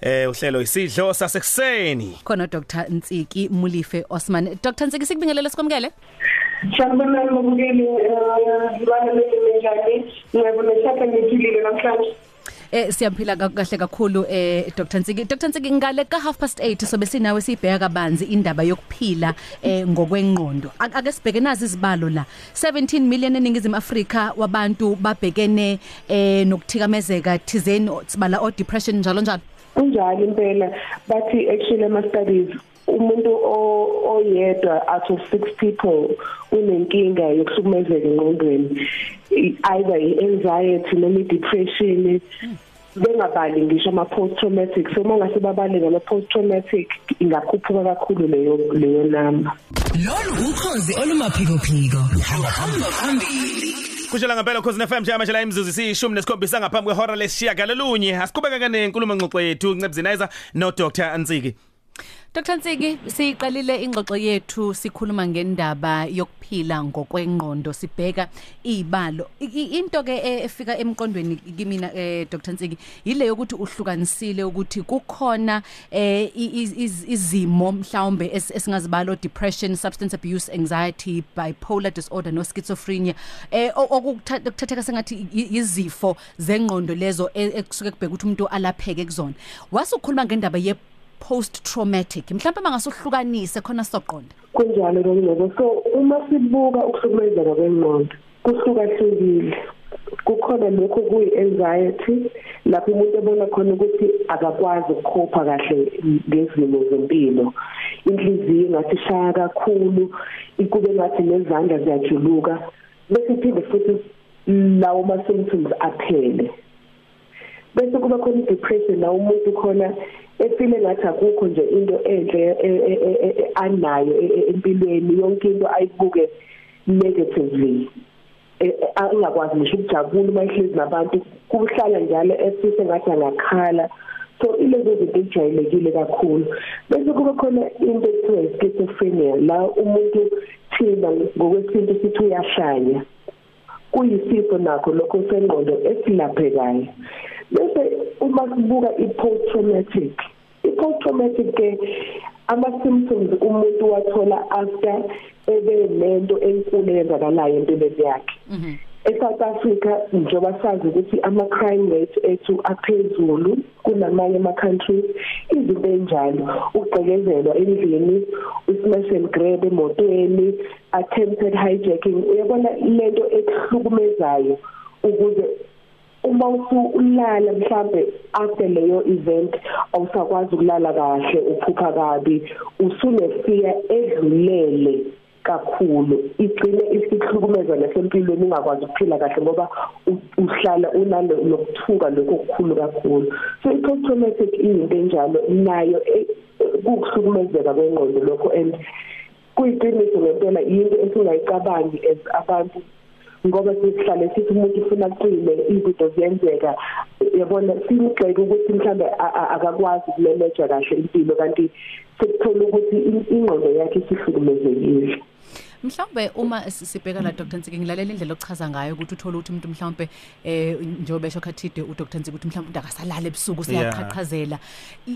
Eh uhlelo isidlo sasekuseni. khona Dr Ntsiki Mulife Osman Dr Ntsiki sikubingelele sikwamukele Siyabona ngokubili ibalulekile njani ngiyabona shaka ngiphilile namhlanje Eh siyaphila ka- kahle kakhulu eh Dr Ntsiki Dr Ntsiki ngale ka half past 8 sobe sinawe sibheka kabanzi indaba yokuphila eh ngokwengqondo. Ak- ake sibheke nazi izibalo la. 17 million eningizimu Afrika wabantu babhekene eh nokuthikamezeka thizeni sibala o depression njalo njalo. Kunjalo impela. Bathi actually ama studies umuntu o- oyedwa out of 6 people unenkinga yokuhlukumezeka engqondweni I- either i-anxiety noma i-depression bengabali ngisho ama post traumatic so mangase babale ngama post traumatic ingakhuphuka kakhulu leyo leyo number Lolu ukhozi olumaphiko phiko. Hamba phambili. Kushela ngempela ukhosi FM njama la imzuzu sishumi nesikhombisa ngaphambi kwehora lesishiya galolunye. Asiqhubeka kane inkulumo ngxoxo yethu Ncebzinizer no Dr Ntsiki. Dr Ntsiki siqalile ingxoxo yethu sikhuluma ngendaba yokuphila ngokwengqondo sibheka izibalo I- i- into ke e- efika emqondweni kimina eh Dr Ntsiki yile yokuthi uhlukanisile ukuthi kukhona eh i- i- iz- izimo mhlawumbe es- esingazibalo depression substance abuse anxiety bipolar disorder no schizophrenia eh o- okutha- okuthatheka sengathi i- izifo zengqondo lezo e- ekusuke kubheka ukuthi umuntu alapheke kuzona. Wasukhuluma ngendaba ye post traumatic mhlawumbe mangasuhlukanise khona soqonda kunjalo ngeke so uma sibuka ukuhlukumezeka kwengqondo kuhlukahlukile. Kukhona lokho kuyi anxiety lapho umuntu ebona khona ukuthi akakwazi ukukhopha kahle ngezimo zempilo. Inhliziyo ingathi ishaya kakhulu ikube ngathi nezandla ziyajuluka bese iphinde futhi lawo ma symptoms aphele. Bese kuba khona depression la umuntu khona efile ngathi akukho nje into enhle e- e- e- e- anayo e- e- empilweni. Yonke into ayibuke negatively. Eh, eh, angakwazi ngisho ukujabula uma ihlezi nabantu. Kuhlala njalo efise ngathi angakhala. So ilezo zinto ejwayelekile kakhulu. Bese kuba khona into ekuthiwa schizophrenia la umuntu thina ngokwesintu sithi uyahlanya. Kuyisifo nakho lokho sengqondo esilaphekayo. Bese uma sibuka i-post traumatic i-post traumatic ke ama symptoms umuntu wathola after ebe nento enkulu eyenzakalayo empilweni yakhe. eSouth Africa njengoba sazi ukuthi ama crime rate ethu aphezulu kunamanye ama countries izinto enjalo ugqekezelwa endlini usmash and grab emotweni attempted hijacking. Uyabona lento ekuhlukumezayo ukuze uma usulala mhlambe after leyo event awusakwazi ukulala kahle uphupha kabi usunefear edlulele kakhulu. Igcine isihlukumeza nasempilweni ungakwazi ukuphila kahle ngoba u- uhlala unalo nokuthuka lokho okukhulu kakhulu. So i-post traumatic into enjalo nayo e- kukuhlukumezeka kwengqondo lokho and kuyiqiniso ngempela into esingayicabangi as abantu ngoba sihlale sithi umuntu ufuna aqine izinto ziyenzeka. Yabona simgxeke ukuthi mhlambe a- a- akakwazi ukumanage kahle impilo kanti sekuthola ukuthi in- ingqondo yakhe isihlukumezekile mhlawumbe uma si- sibheka la Dr Ntsiki ngilalela indlela ochaza ngayo ukuthi uthola ukuthi umuntu mhlawumbe eh njengoba besho khathide u Dr Ntsiki ukuthi mhlawumbe umuntu akasalala ebusuku siyaqhaqhazela.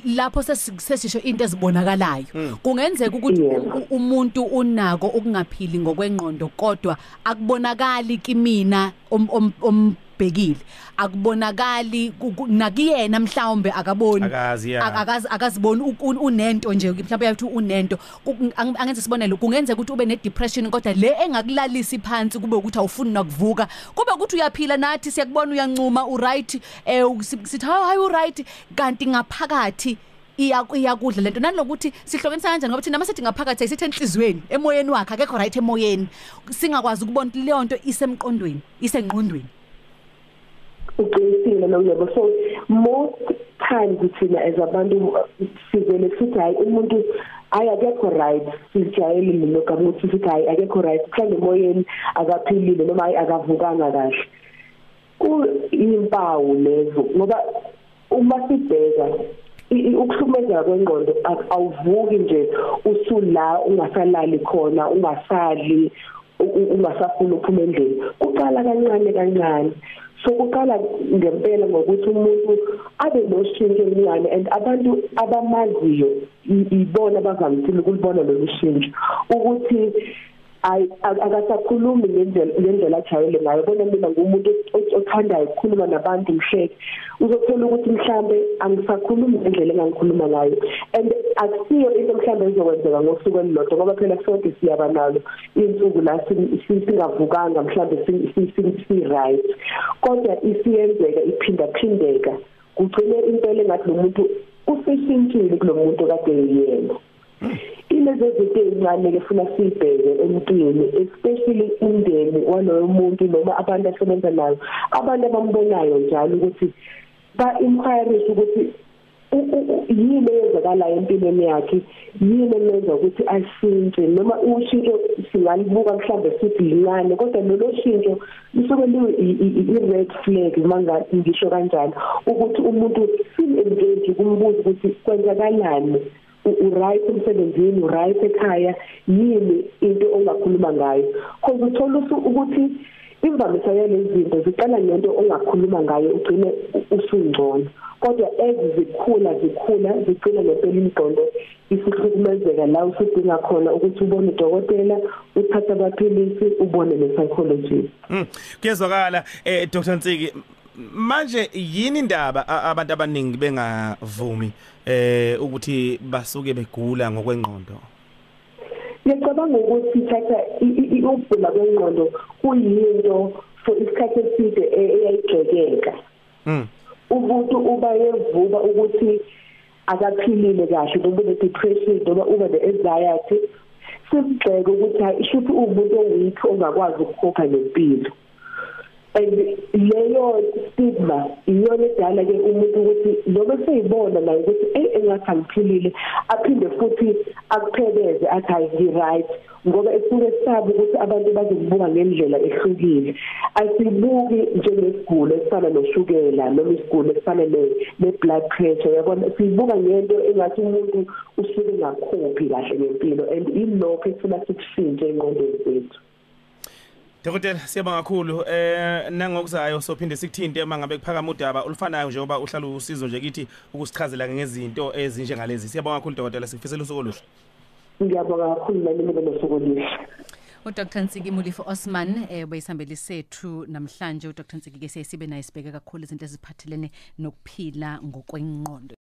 Lapho sesi- sesisho into ezibonakalayo. Kungenzeka ukuthi umuntu unako ukungaphili ngokwengqondo kodwa akubonakali kimina om- om- ombhekile akubonakali ku- ku- nakuyena mhlawumbe akaboni. Akazi, yeah. Ak- akazi akaziboni u- u- unento nje mhlawumbe yathi unento. Ku- ang- angenze sibonelo kungenzeka ukuthi ube ne depression kodwa le engakulalisi phansi kube ukuthi awufuni nokuvuka. Kube ukuthi uyaphila nathi siyakubona uyancuma u right eh si- sithi hayi hayi u right kanti ngaphakathi iya iyakudla lento nalokuthi sihlokenisa kanjani ngoba thina masithi ngaphakathi ayisithi enhlizweni emoyeni wakhe akekho right emoyeni. Singakwazi ukubona ukuthi leyo nto isemqondweni isengqondweni. Uqinisile nomyebo so most times thina as abantu sivele sithi hayi umuntu hayi akekho right sijayelile lokho ukuthi sithi hayi akekho right. Mhlawumbe emoyeni akaphilile noma hayi akavukanga kahle. Kuyimpawu lezo ngoba uma sibheka ukuhlukumezeka kwengqondo awuvuki nje usula ungasalali khona ungasadli u- u- ungasafuna uphuma endlini. Kuqala kancane kancane. Sokuqala ngempela ngokuthi umuntu abe noshintsho elincane and abantu abamaziyo ibona abavamisile ukulibona lolu shintsho ukuthi akasakhulumi ngendlela ngendlela ajayele ngayo. Bona mina ngumuntu o- othandayo ukukhuluma nabantu ngihleke uzothola ukuthi mhlambe angisakhulumi ngendlela engangikhuluma ngayo. And akusiyo into mhlambe ezokwenzeka ngosuku elilodwa ngoba phela sonke siyaba nalo insuku la sin- sin- singavukanga mhlambe si- si- si- si-right. Kodwa isiyenzeka iphinda phindeka kugcine impela engathi lo muntu useshintshile kulo muntu kade yena ilezi zinto ezincane ke funa sibheke emntwini especially umndeni waloyo muntu noma abantu asebenza nayo. Abantu abambonayo njalo ukuthi ba inquiries ukuthi u- u- u- yini eyenzakalayo empilweni yakhe yini emenza ukuthi ashintshe noma ushintsho singalibuka mhlambe sithi lincane kodwa lolo shintsho lisuke liyi-red flag manga ngisho kanjalo ukuthi umuntu sim-engage kumbuza ukuthi kwenzakalani. u- uright emsebenzini uright ekhaya yini into ongakhuluma ngayo? Cause uthola usu- ukuthi imvamisa yalezi zinto ziqala ngento ongakhuluma ngayo ugcine u- usungcono. Kodwa ezi zikhula zikhula zigcina ngempela imigqondo isihlukumezeka la usudinga khona ukuthi ubone udokotela uthathe amaphilisi ubone ne-psychologist Mm, kuyezwakala eh Dr Nsiki m- manje yini indaba abantu abaningi bengavumi eh ukuthi basuke begula ngokwengqondo? Ngiyacabanga ukuthi thatha ukugula kwengqondo kuyinto for isikhathi eside e- eyayigxekeka. Mm umuntu uba yevuka ukuthi akaphilile kahle noma une-depression noma uba ne-anxiety sikugxeka ukuthi hayi shouthi uwumuntu oweak ongakwazi ukukhopha nempilo. And leyo stigma iyona edala ke umuntu ukuthi noma seyibona naye ukuthi hey engathi angiphilile aphinde futhi akuphebeze athi hayi ngi-right ngoba esuke esaba ukuthi abantu bazokubuka ngendlela ehlukile. Asibuki njengesigulo esifana noshukela noma isigulo esifana ne- ne-blood pressure yabona? Siyibuka ngento engathi umuntu usuke ngakhophi kahle ngempilo and ilokho esifuna sikushintshe engqondweni zethu. Dokotela siyabonga kakhulu. Eh nangokuzayo sophinde sikuthinte mangabe kuphakama udaba olufanayo njengoba uhlala usizo nje kithi ukusichazela ngezinto ezinjengalezi. Siyabonga kakhulu dokotela sikufisela usuku oluhle. Ngiyabonga kakhulu nami nibe nosuku oluhle. uDr Nsiki Mulifu Osman eh bayisambeli sethu namhlanje. uDr Nsiki ke siyasibe naye sibheke kakhulu izinto eziphathelene nokuphila ngokwengqondo